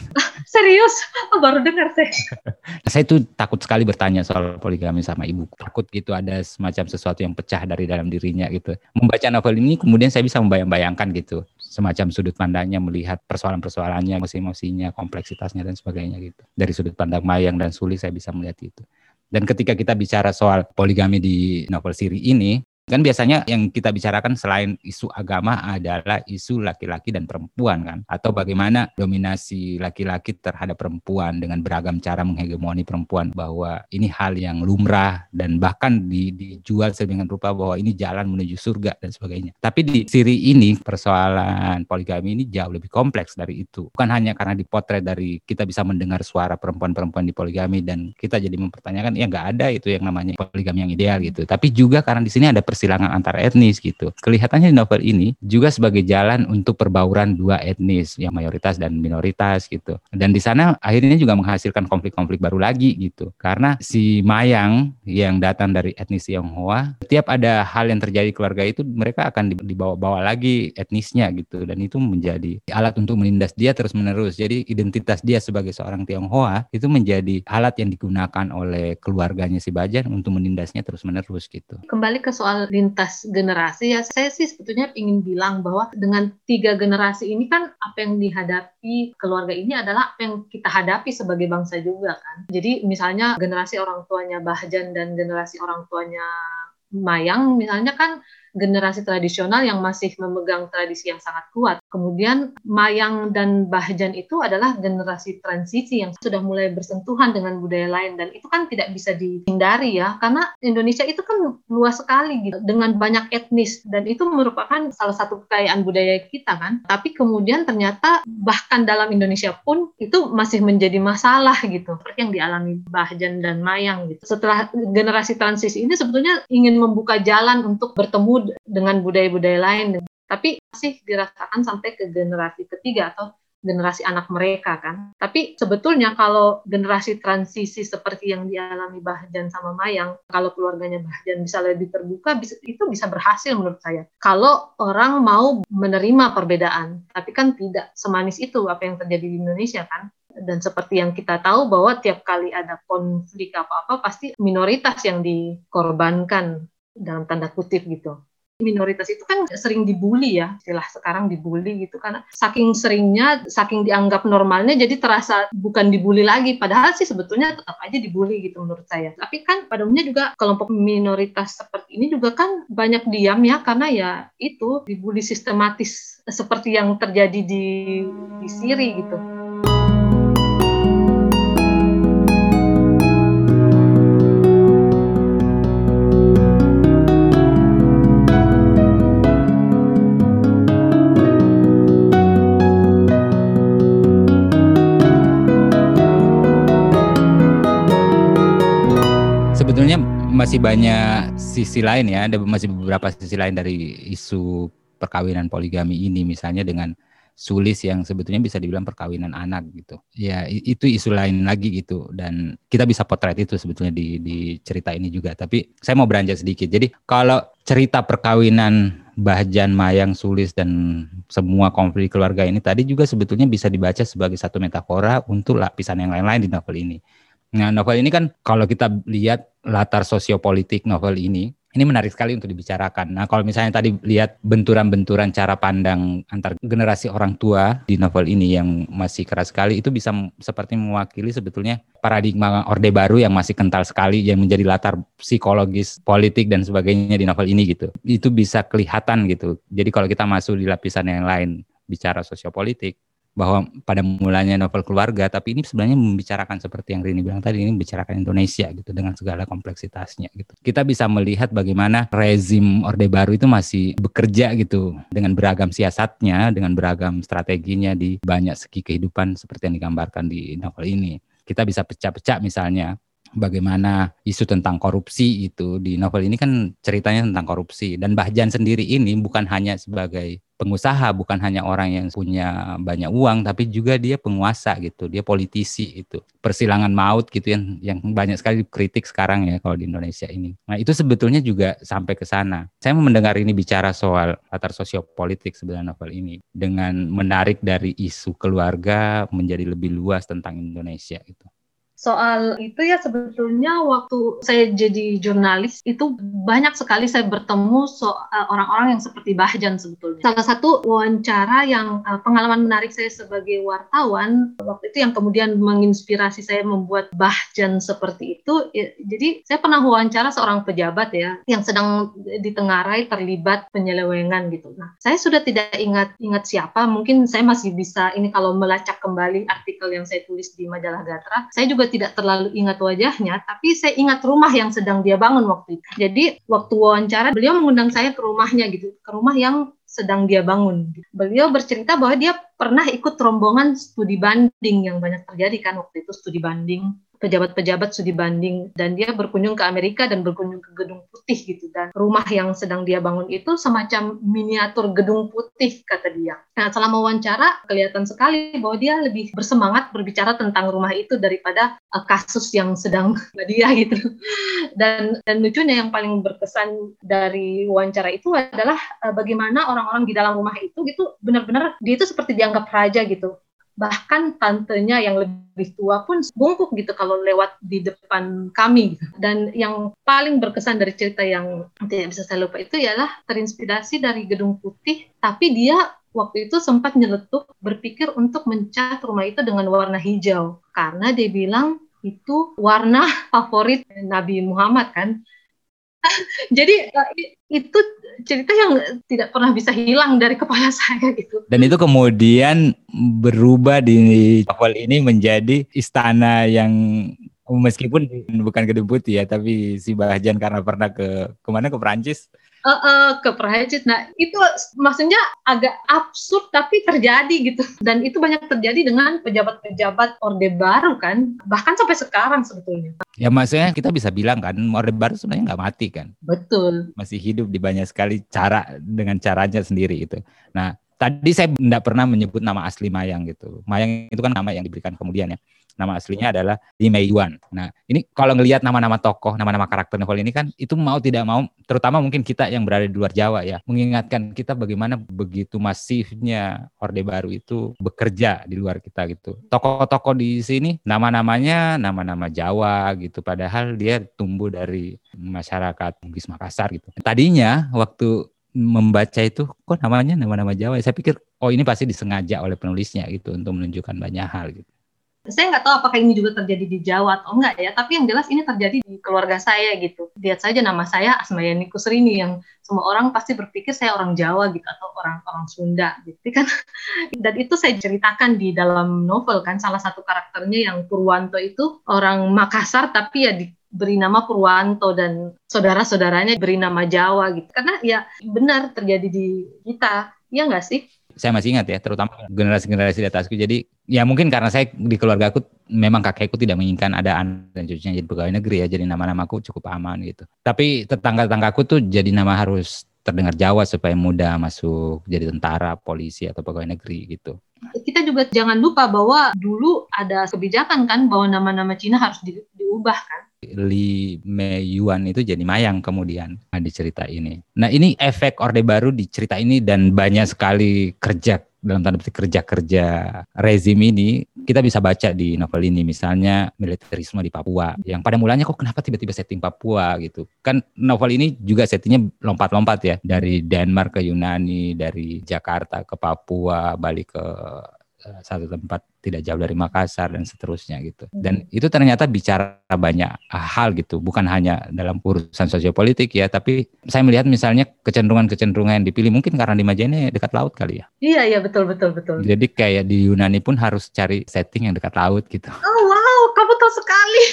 [SPEAKER 1] Serius? Oh, baru dengar saya.
[SPEAKER 2] saya tuh takut sekali bertanya soal poligami sama ibu. Takut gitu ada semacam sesuatu yang pecah dari dalam dirinya gitu. Membaca novel ini kemudian saya bisa membayang-bayangkan gitu. Semacam sudut pandangnya melihat persoalan-persoalannya, emosi-emosinya, kompleksitasnya dan sebagainya gitu. Dari sudut pandang Mayang dan Suli saya bisa melihat itu. Dan ketika kita bicara soal poligami di novel siri ini, Kan biasanya yang kita bicarakan selain isu agama adalah isu laki-laki dan perempuan kan atau bagaimana dominasi laki-laki terhadap perempuan dengan beragam cara menghegemoni perempuan bahwa ini hal yang lumrah dan bahkan di, dijual sedemikian rupa bahwa ini jalan menuju surga dan sebagainya. Tapi di siri ini persoalan poligami ini jauh lebih kompleks dari itu. Bukan hanya karena dipotret dari kita bisa mendengar suara perempuan-perempuan di poligami dan kita jadi mempertanyakan ya nggak ada itu yang namanya poligami yang ideal gitu. Tapi juga karena di sini ada pers persilangan antar etnis gitu. Kelihatannya di novel ini juga sebagai jalan untuk perbauran dua etnis yang mayoritas dan minoritas gitu. Dan di sana akhirnya juga menghasilkan konflik-konflik baru lagi gitu. Karena si Mayang yang datang dari etnis Tionghoa, setiap ada hal yang terjadi keluarga itu mereka akan dibawa-bawa lagi etnisnya gitu dan itu menjadi alat untuk menindas dia terus-menerus. Jadi identitas dia sebagai seorang Tionghoa itu menjadi alat yang digunakan oleh keluarganya si Bajan untuk menindasnya terus-menerus gitu.
[SPEAKER 1] Kembali ke soal lintas generasi ya, saya sih sebetulnya ingin bilang bahwa dengan tiga generasi ini kan apa yang dihadapi keluarga ini adalah apa yang kita hadapi sebagai bangsa juga kan. Jadi misalnya generasi orang tuanya Bahjan dan generasi orang tuanya Mayang misalnya kan generasi tradisional yang masih memegang tradisi yang sangat kuat. Kemudian Mayang dan Bahjan itu adalah generasi transisi yang sudah mulai bersentuhan dengan budaya lain dan itu kan tidak bisa dihindari ya karena Indonesia itu kan luas sekali gitu dengan banyak etnis dan itu merupakan salah satu kekayaan budaya kita kan. Tapi kemudian ternyata bahkan dalam Indonesia pun itu masih menjadi masalah gitu seperti yang dialami Bahjan dan Mayang gitu. Setelah generasi transisi ini sebetulnya ingin membuka jalan untuk bertemu dengan budaya-budaya lain tapi masih dirasakan sampai ke generasi ketiga atau generasi anak mereka kan. Tapi sebetulnya kalau generasi transisi seperti yang dialami Bahjan sama Mayang, kalau keluarganya Bahjan bisa lebih terbuka, itu bisa berhasil menurut saya. Kalau orang mau menerima perbedaan, tapi kan tidak semanis itu apa yang terjadi di Indonesia kan. Dan seperti yang kita tahu bahwa tiap kali ada konflik apa-apa pasti minoritas yang dikorbankan dalam tanda kutip gitu minoritas itu kan sering dibully ya, istilah sekarang dibully gitu karena saking seringnya, saking dianggap normalnya jadi terasa bukan dibully lagi padahal sih sebetulnya tetap aja dibully gitu menurut saya. Tapi kan pada umumnya juga kelompok minoritas seperti ini juga kan banyak diam ya karena ya itu dibully sistematis seperti yang terjadi di di Siri gitu.
[SPEAKER 2] Masih banyak sisi lain ya, ada masih beberapa sisi lain dari isu perkawinan poligami ini misalnya dengan sulis yang sebetulnya bisa dibilang perkawinan anak gitu. Ya itu isu lain lagi gitu dan kita bisa potret itu sebetulnya di di cerita ini juga. Tapi saya mau beranjak sedikit. Jadi kalau cerita perkawinan Bahjan, Mayang, Sulis dan semua konflik keluarga ini tadi juga sebetulnya bisa dibaca sebagai satu metafora untuk lapisan yang lain-lain di novel ini. Nah, novel ini kan kalau kita lihat latar sosiopolitik novel ini, ini menarik sekali untuk dibicarakan. Nah, kalau misalnya tadi lihat benturan-benturan cara pandang antar generasi orang tua di novel ini yang masih keras sekali, itu bisa seperti mewakili sebetulnya paradigma Orde Baru yang masih kental sekali, yang menjadi latar psikologis, politik, dan sebagainya di novel ini gitu. Itu bisa kelihatan gitu. Jadi kalau kita masuk di lapisan yang lain, bicara sosiopolitik, bahwa pada mulanya novel keluarga, tapi ini sebenarnya membicarakan seperti yang Rini bilang tadi, ini membicarakan Indonesia gitu dengan segala kompleksitasnya gitu. Kita bisa melihat bagaimana rezim Orde Baru itu masih bekerja gitu dengan beragam siasatnya, dengan beragam strateginya di banyak segi kehidupan seperti yang digambarkan di novel ini. Kita bisa pecah-pecah misalnya bagaimana isu tentang korupsi itu di novel ini kan ceritanya tentang korupsi dan Bahjan sendiri ini bukan hanya sebagai pengusaha bukan hanya orang yang punya banyak uang tapi juga dia penguasa gitu dia politisi itu persilangan maut gitu yang yang banyak sekali kritik sekarang ya kalau di Indonesia ini. Nah itu sebetulnya juga sampai ke sana. Saya mendengar ini bicara soal latar sosiopolitik sebenarnya novel ini dengan menarik dari isu keluarga menjadi lebih luas tentang Indonesia gitu
[SPEAKER 1] soal itu ya sebetulnya waktu saya jadi jurnalis itu banyak sekali saya bertemu soal eh, orang-orang yang seperti Bahjan sebetulnya. Salah satu wawancara yang uh, pengalaman menarik saya sebagai wartawan waktu itu yang kemudian menginspirasi saya membuat Bahjan seperti itu. Ya, jadi saya pernah wawancara seorang pejabat ya yang sedang ditengarai terlibat penyelewengan gitu. Nah, saya sudah tidak ingat ingat siapa, mungkin saya masih bisa ini kalau melacak kembali artikel yang saya tulis di majalah Gatra, saya juga tidak terlalu ingat wajahnya, tapi saya ingat rumah yang sedang dia bangun waktu itu. Jadi waktu wawancara beliau mengundang saya ke rumahnya gitu, ke rumah yang sedang dia bangun. Beliau bercerita bahwa dia pernah ikut rombongan studi banding yang banyak terjadi kan waktu itu studi banding pejabat-pejabat studi banding dan dia berkunjung ke Amerika dan berkunjung ke Gedung Putih gitu dan rumah yang sedang dia bangun itu semacam miniatur Gedung Putih kata dia. Nah selama wawancara kelihatan sekali bahwa dia lebih bersemangat berbicara tentang rumah itu daripada uh, kasus yang sedang dia gitu. Dan dan lucunya yang paling berkesan dari wawancara itu adalah uh, bagaimana orang-orang di dalam rumah itu gitu benar-benar dia itu seperti dianggap raja gitu bahkan tantenya yang lebih tua pun bungkuk gitu kalau lewat di depan kami dan yang paling berkesan dari cerita yang tidak bisa saya lupa itu ialah terinspirasi dari Gedung Putih tapi dia waktu itu sempat nyeletuk berpikir untuk mencat rumah itu dengan warna hijau. Karena dia bilang itu warna favorit Nabi Muhammad kan. Jadi eh, itu cerita yang tidak pernah bisa hilang dari kepala saya gitu.
[SPEAKER 2] Dan itu kemudian berubah di novel ini menjadi istana yang meskipun bukan gedung putih ya, tapi si Bahjan karena pernah ke ke mana ke Perancis
[SPEAKER 1] uh, uh, ke Prancis. Nah itu maksudnya agak absurd tapi terjadi gitu. Dan itu banyak terjadi dengan pejabat-pejabat Orde Baru kan. Bahkan sampai sekarang sebetulnya.
[SPEAKER 2] Ya maksudnya kita bisa bilang kan Orde Baru sebenarnya nggak mati kan.
[SPEAKER 1] Betul.
[SPEAKER 2] Masih hidup di banyak sekali cara dengan caranya sendiri itu. Nah tadi saya tidak pernah menyebut nama asli Mayang gitu. Mayang itu kan nama yang diberikan kemudian ya. Nama aslinya adalah Li Mei Yuan. Nah, ini kalau ngelihat nama-nama tokoh, nama-nama karakter novel ini kan itu mau tidak mau, terutama mungkin kita yang berada di luar Jawa ya, mengingatkan kita bagaimana begitu masifnya Orde Baru itu bekerja di luar kita gitu. Tokoh-tokoh di sini nama-namanya nama-nama Jawa gitu, padahal dia tumbuh dari masyarakat Bugis Makassar gitu. Tadinya waktu membaca itu kok namanya nama-nama Jawa saya pikir oh ini pasti disengaja oleh penulisnya gitu untuk menunjukkan banyak hal gitu
[SPEAKER 1] saya nggak tahu apakah ini juga terjadi di Jawa atau enggak ya, tapi yang jelas ini terjadi di keluarga saya gitu. Lihat saja nama saya Asmayani Kusrini yang semua orang pasti berpikir saya orang Jawa gitu atau orang orang Sunda gitu kan. Dan itu saya ceritakan di dalam novel kan salah satu karakternya yang Purwanto itu orang Makassar tapi ya diberi nama Purwanto dan saudara-saudaranya beri nama Jawa gitu. Karena ya benar terjadi di kita, ya nggak sih?
[SPEAKER 2] Saya masih ingat ya, terutama generasi-generasi di atasku. Jadi ya mungkin karena saya di keluarga aku memang kakekku tidak menginginkan ada anak dan cucunya jadi pegawai negeri ya, jadi nama-namaku cukup aman gitu. Tapi tetangga-tetanggaku tuh jadi nama harus terdengar Jawa supaya mudah masuk jadi tentara, polisi atau pegawai negeri gitu.
[SPEAKER 1] Kita juga jangan lupa bahwa dulu ada kebijakan kan bahwa nama-nama Cina harus di, diubah kan
[SPEAKER 2] Li Mei Yuan itu jadi mayang kemudian. Nah, di cerita ini. Nah ini efek Orde Baru di cerita ini dan banyak sekali kerja dalam tanda petik kerja-kerja rezim ini kita bisa baca di novel ini. Misalnya militerisme di Papua. Yang pada mulanya kok kenapa tiba-tiba setting Papua? gitu. Kan novel ini juga settingnya lompat-lompat ya. Dari Denmark ke Yunani dari Jakarta ke Papua balik ke satu tempat tidak jauh dari Makassar dan seterusnya gitu. Dan hmm. itu ternyata bicara banyak hal gitu, bukan hanya dalam urusan sosiopolitik ya, tapi saya melihat misalnya kecenderungan-kecenderungan yang dipilih mungkin karena di Majene dekat laut kali ya.
[SPEAKER 1] Iya iya betul betul betul.
[SPEAKER 2] Jadi kayak di Yunani pun harus cari setting yang dekat laut gitu.
[SPEAKER 1] Oh wow, kamu tahu sekali.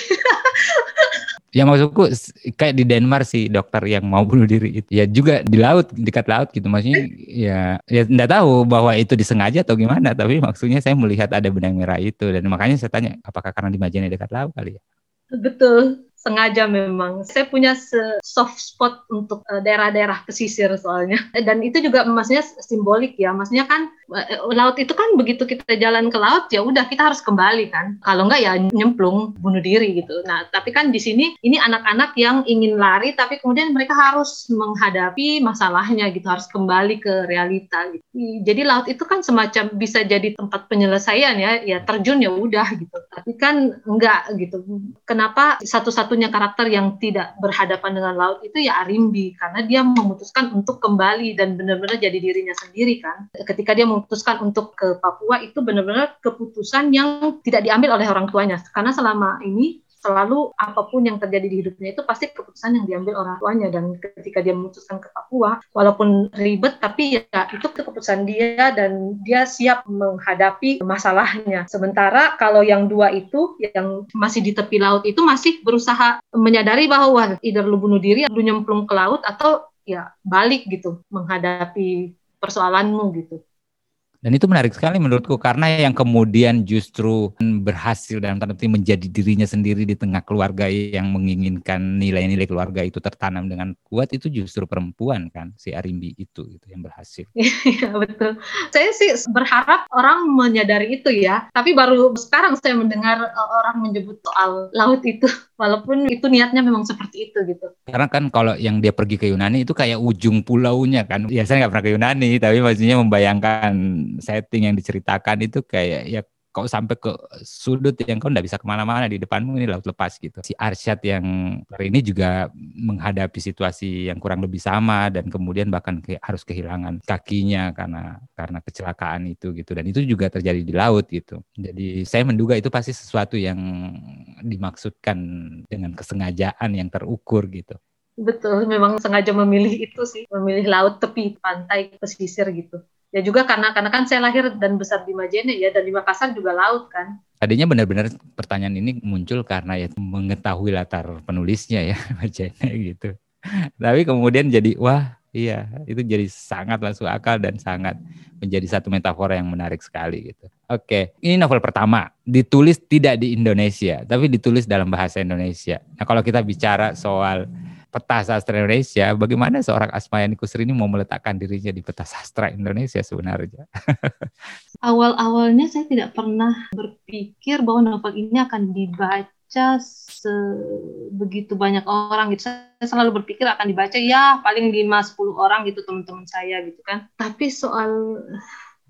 [SPEAKER 2] Ya maksudku kayak di Denmark sih dokter yang mau bunuh diri itu ya juga di laut dekat laut gitu maksudnya ya ya enggak tahu bahwa itu disengaja atau gimana tapi maksudnya saya melihat ada benang merah itu dan makanya saya tanya apakah karena di Majene dekat laut kali ya?
[SPEAKER 1] Betul sengaja memang. Saya punya soft spot untuk uh, daerah-daerah pesisir soalnya. Dan itu juga maksudnya simbolik ya. Maksudnya kan laut itu kan begitu kita jalan ke laut ya udah kita harus kembali kan. Kalau enggak ya nyemplung bunuh diri gitu. Nah, tapi kan di sini ini anak-anak yang ingin lari tapi kemudian mereka harus menghadapi masalahnya gitu, harus kembali ke realita gitu. Jadi laut itu kan semacam bisa jadi tempat penyelesaian ya, ya terjun ya udah gitu. Tapi kan enggak gitu. Kenapa satu-satu satu-satunya karakter yang tidak berhadapan dengan laut itu ya Arimbi karena dia memutuskan untuk kembali dan benar-benar jadi dirinya sendiri kan. Ketika dia memutuskan untuk ke Papua itu benar-benar keputusan yang tidak diambil oleh orang tuanya. Karena selama ini selalu apa pun yang terjadi di hidupnya itu pasti keputusan yang diambil orang tuanya. Dan ketika dia memutuskan ke Papua walaupun ribet tapi ya itu keputusan dia dan dia siap menghadapi masalahnya. Sementara kalau yang dua itu yang masih di tepi laut itu masih berusaha menyadari bahwa either lu bunuh diri lu nyemplung ke laut atau ya balik gitu menghadapi persoalanmu gitu
[SPEAKER 2] Dan itu menarik sekali menurutku karena yang kemudian justru berhasil dalam tanda petik menjadi dirinya sendiri di tengah keluarga yang menginginkan nilai-nilai keluarga itu tertanam dengan kuat itu justru perempuan kan si Arimbi itu itu yang berhasil.
[SPEAKER 1] Iya betul. Saya sih berharap orang menyadari itu ya. Tapi baru sekarang saya mendengar e, orang menyebut soal laut itu walaupun itu niatnya memang seperti itu gitu.
[SPEAKER 2] Karena kan kalau yang dia pergi ke Yunani itu kayak ujung pulaunya kan. Ya saya nggak pernah ke Yunani tapi maksudnya membayangkan setting yang diceritakan itu kayak ya kau sampai ke sudut yang kau tidak bisa ke mana-mana di depanmu ini laut lepas gitu. Si Arsyad yang hari ini juga menghadapi situasi yang kurang lebih sama dan kemudian bahkan ke, harus kehilangan kakinya karena karena kecelakaan itu gitu dan itu juga terjadi di laut gitu. Jadi saya menduga itu pasti sesuatu yang dimaksudkan dengan kesengajaan yang terukur gitu.
[SPEAKER 1] Betul, memang sengaja memilih itu sih, memilih laut tepi pantai pesisir gitu ya juga karena karena kan saya lahir dan besar di Majene ya dan di Makassar juga laut kan.
[SPEAKER 2] Tadinya benar-benar pertanyaan ini muncul karena ya mengetahui latar penulisnya ya Majene gitu. Tapi kemudian jadi wah iya itu jadi sangat masuk akal dan sangat menjadi satu metafora yang menarik sekali gitu. Oke, ini novel pertama ditulis tidak di Indonesia tapi ditulis dalam bahasa Indonesia. Nah kalau kita bicara soal peta sastra Indonesia, bagaimana seorang Asmayani Kusri ini mau meletakkan dirinya di peta sastra Indonesia sebenarnya?
[SPEAKER 1] Awal-awalnya saya tidak pernah berpikir bahwa novel ini akan dibaca sebegitu banyak orang gitu. Saya selalu berpikir akan dibaca ya paling 5-10 orang gitu teman-teman saya gitu kan. Tapi soal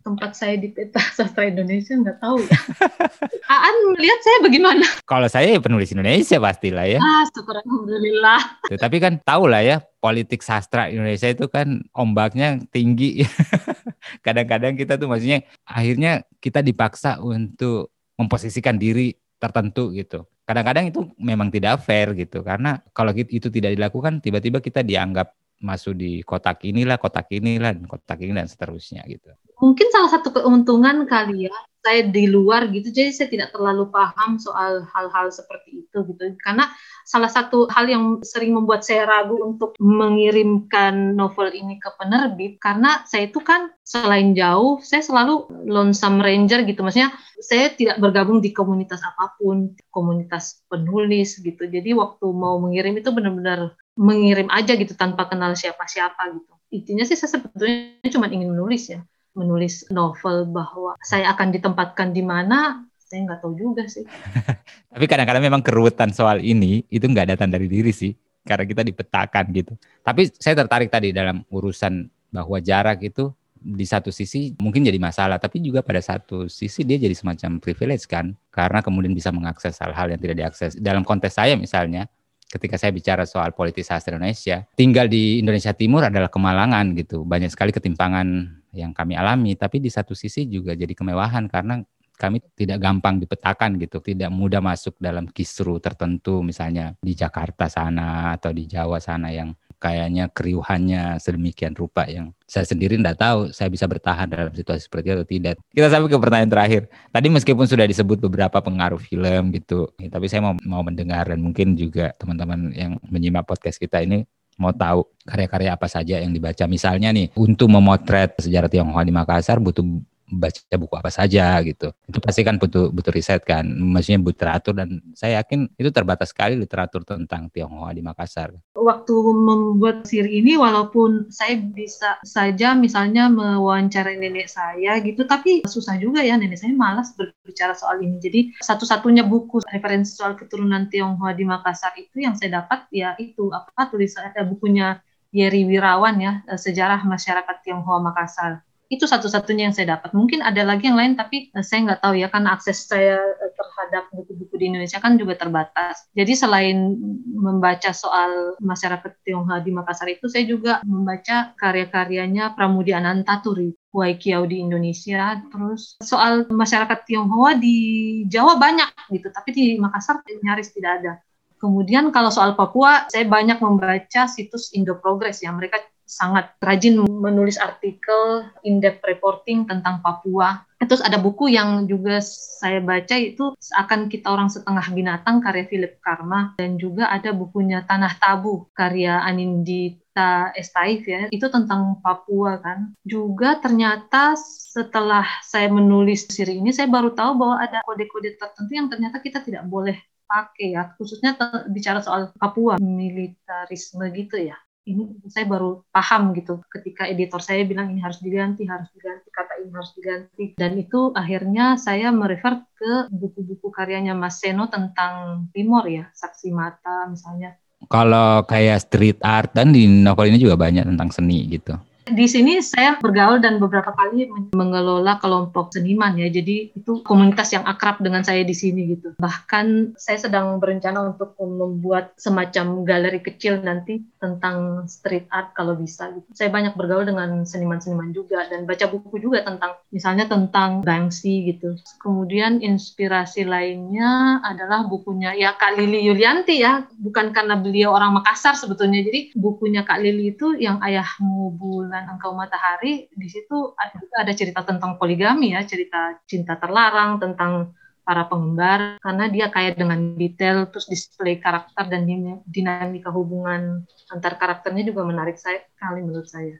[SPEAKER 1] tempat saya di peta sastra Indonesia nggak tahu ya. Aan melihat saya bagaimana?
[SPEAKER 2] Kalau saya ya penulis Indonesia pastilah ya.
[SPEAKER 1] Ah, syukur alhamdulillah.
[SPEAKER 2] Tapi kan tahu lah ya, politik sastra Indonesia itu kan ombaknya tinggi. Kadang-kadang kita tuh maksudnya akhirnya kita dipaksa untuk memposisikan diri tertentu gitu. Kadang-kadang itu memang tidak fair gitu karena kalau itu tidak dilakukan tiba-tiba kita dianggap masuk di kotak inilah, kotak inilah, kotak ini dan seterusnya gitu.
[SPEAKER 1] Mungkin salah satu keuntungan kali ya, saya di luar gitu, jadi saya tidak terlalu paham soal hal-hal seperti itu gitu. Karena salah satu hal yang sering membuat saya ragu untuk mengirimkan novel ini ke penerbit, karena saya itu kan selain jauh, saya selalu lonesome ranger gitu. Maksudnya saya tidak bergabung di komunitas apa pun, komunitas penulis gitu. Jadi waktu mau mengirim itu benar-benar mengirim aja gitu tanpa kenal siapa-siapa gitu. Intinya sih saya sebetulnya cuma ingin menulis ya, menulis novel bahwa saya akan ditempatkan di mana, saya nggak tahu juga sih.
[SPEAKER 2] Tapi kadang-kadang memang keruwetan soal ini itu nggak datang dari diri sih, karena kita dipetakan gitu. Tapi saya tertarik tadi dalam urusan bahwa jarak itu di satu sisi mungkin jadi masalah, tapi juga pada satu sisi dia jadi semacam privilege kan, karena kemudian bisa mengakses hal-hal yang tidak diakses. Dalam konteks saya misalnya, ketika saya bicara soal politis sastra Indonesia, tinggal di Indonesia Timur adalah kemalangan gitu. Banyak sekali ketimpangan yang kami alami, tapi di satu sisi juga jadi kemewahan karena kami tidak gampang dipetakan gitu, tidak mudah masuk dalam kisru tertentu misalnya di Jakarta sana atau di Jawa sana yang kayaknya keriuhannya sedemikian rupa yang saya sendiri tidak tahu saya bisa bertahan dalam situasi seperti itu atau tidak. Kita sampai ke pertanyaan terakhir. Tadi meskipun sudah disebut beberapa pengaruh film gitu, tapi saya mau mau mendengar dan mungkin juga teman-teman yang menyimak podcast kita ini mau tahu karya-karya apa saja yang dibaca. Misalnya nih, untuk memotret sejarah Tionghoa di Makassar butuh baca buku apa saja gitu. Itu pasti kan butuh butuh riset kan, maksudnya butuh literatur dan saya yakin itu terbatas sekali literatur tentang Tionghoa di Makassar.
[SPEAKER 1] Waktu membuat siri ini walaupun saya bisa saja misalnya mewawancarai nenek saya gitu, tapi susah juga ya nenek saya malas berbicara soal ini. Jadi satu-satunya buku referensi soal keturunan Tionghoa di Makassar itu yang saya dapat ya itu apa tulisan eh, bukunya Yeri Wirawan ya sejarah masyarakat Tionghoa Makassar itu satu-satunya yang saya dapat. Mungkin ada lagi yang lain, tapi uh, saya nggak tahu ya, karena akses saya uh, terhadap buku-buku di Indonesia kan juga terbatas. Jadi selain membaca soal masyarakat Tionghoa di Makassar itu, saya juga membaca karya-karyanya Pramudi Anantaturi, Waikiau di Indonesia. Terus soal masyarakat Tionghoa di Jawa banyak gitu, tapi di Makassar nyaris tidak ada. Kemudian kalau soal Papua, saya banyak membaca situs Indo Progress ya. Mereka sangat rajin menulis artikel in-depth reporting tentang Papua. Terus ada buku yang juga saya baca itu akan kita orang setengah binatang karya Philip Karma. Dan juga ada bukunya Tanah Tabu karya Anindita Estaif ya. Itu tentang Papua kan. Juga ternyata setelah saya menulis siri ini saya baru tahu bahwa ada kode-kode tertentu yang ternyata kita tidak boleh pakai ya. Khususnya bicara soal Papua militarisme gitu ya ini saya baru paham gitu ketika editor saya bilang ini harus diganti, harus diganti, kata ini harus diganti. Dan itu akhirnya saya merefer ke buku-buku karyanya Mas Seno tentang Timor ya, Saksi Mata misalnya.
[SPEAKER 2] Kalau kayak street art dan di novel ini juga banyak tentang seni gitu.
[SPEAKER 1] Di sini saya bergaul dan beberapa kali mengelola kelompok seniman ya. Jadi itu komunitas yang akrab dengan saya di sini gitu. Bahkan saya sedang berencana untuk membuat semacam galeri kecil nanti tentang street art kalau bisa gitu. Saya banyak bergaul dengan seniman-seniman juga dan baca buku juga tentang misalnya tentang Banksy gitu. Kemudian inspirasi lainnya adalah bukunya ya Kak Lili Yulianti ya. Bukan karena beliau orang Makassar sebetulnya. Jadi bukunya Kak Lili itu yang ayahmu bulan bulan Engkau Matahari di situ ada, ada cerita tentang poligami ya, cerita cinta terlarang tentang para penggemar karena dia kaya dengan detail terus display karakter dan dinamika hubungan antar karakternya juga menarik saya kali menurut saya.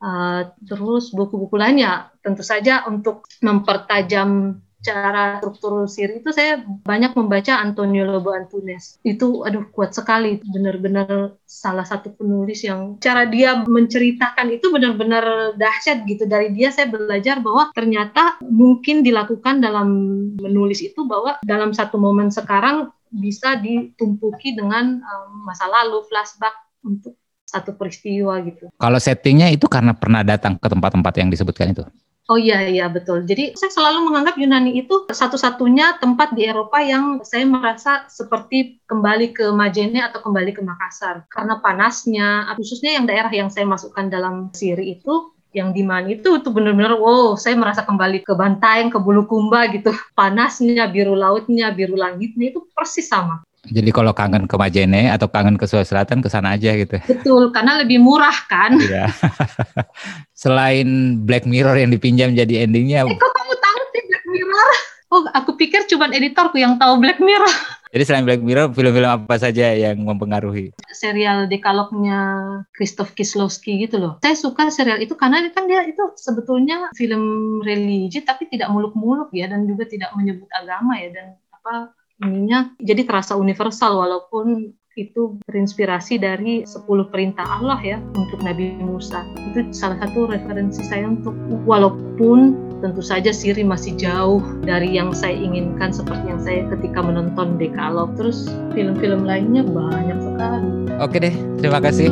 [SPEAKER 1] Uh, terus buku-buku lainnya tentu saja untuk mempertajam cara struktur siri itu saya banyak membaca Antonio Lobo Antunes. Itu aduh kuat sekali, benar-benar salah satu penulis yang cara dia menceritakan itu benar-benar dahsyat gitu. Dari dia saya belajar bahwa ternyata mungkin dilakukan dalam menulis itu bahwa dalam satu momen sekarang bisa ditumpuki dengan um, masa lalu, flashback untuk satu peristiwa gitu.
[SPEAKER 2] Kalau settingnya itu karena pernah datang ke tempat-tempat yang disebutkan itu?
[SPEAKER 1] Oh iya iya betul. Jadi saya selalu menganggap Yunani itu satu-satunya tempat di Eropa yang saya merasa seperti kembali ke Majene atau kembali ke Makassar. Karena panasnya, khususnya yang daerah yang saya masukkan dalam siri itu yang di mana itu tuh benar-benar wow saya merasa kembali ke Bantaeng ke Bulukumba gitu. Panasnya biru lautnya biru langitnya itu persis sama
[SPEAKER 2] jadi kalau kangen ke Majene atau kangen ke Sulawesi Selatan ke sana aja gitu.
[SPEAKER 1] Betul, karena lebih murah kan.
[SPEAKER 2] Iya. Selain Black Mirror yang dipinjam jadi endingnya.
[SPEAKER 1] Eh, kok kamu tahu sih Black Mirror? Oh, aku pikir cuma editorku yang tahu Black Mirror.
[SPEAKER 2] Jadi selain Black Mirror, film-film apa saja yang mempengaruhi?
[SPEAKER 1] Serial dekalognya Christoph Kieslowski gitu loh. Saya suka serial itu karena kan dia itu sebetulnya film religi tapi tidak muluk-muluk ya dan juga tidak menyebut agama ya dan apa ininya jadi terasa universal walaupun itu terinspirasi dari 10 perintah Allah ya untuk Nabi Musa. Itu salah satu referensi saya untuk walaupun tentu saja Siri masih jauh dari yang saya inginkan seperti yang saya ketika menonton Dekalog. Terus film-film lainnya banyak sekali.
[SPEAKER 2] Oke deh, terima kasih.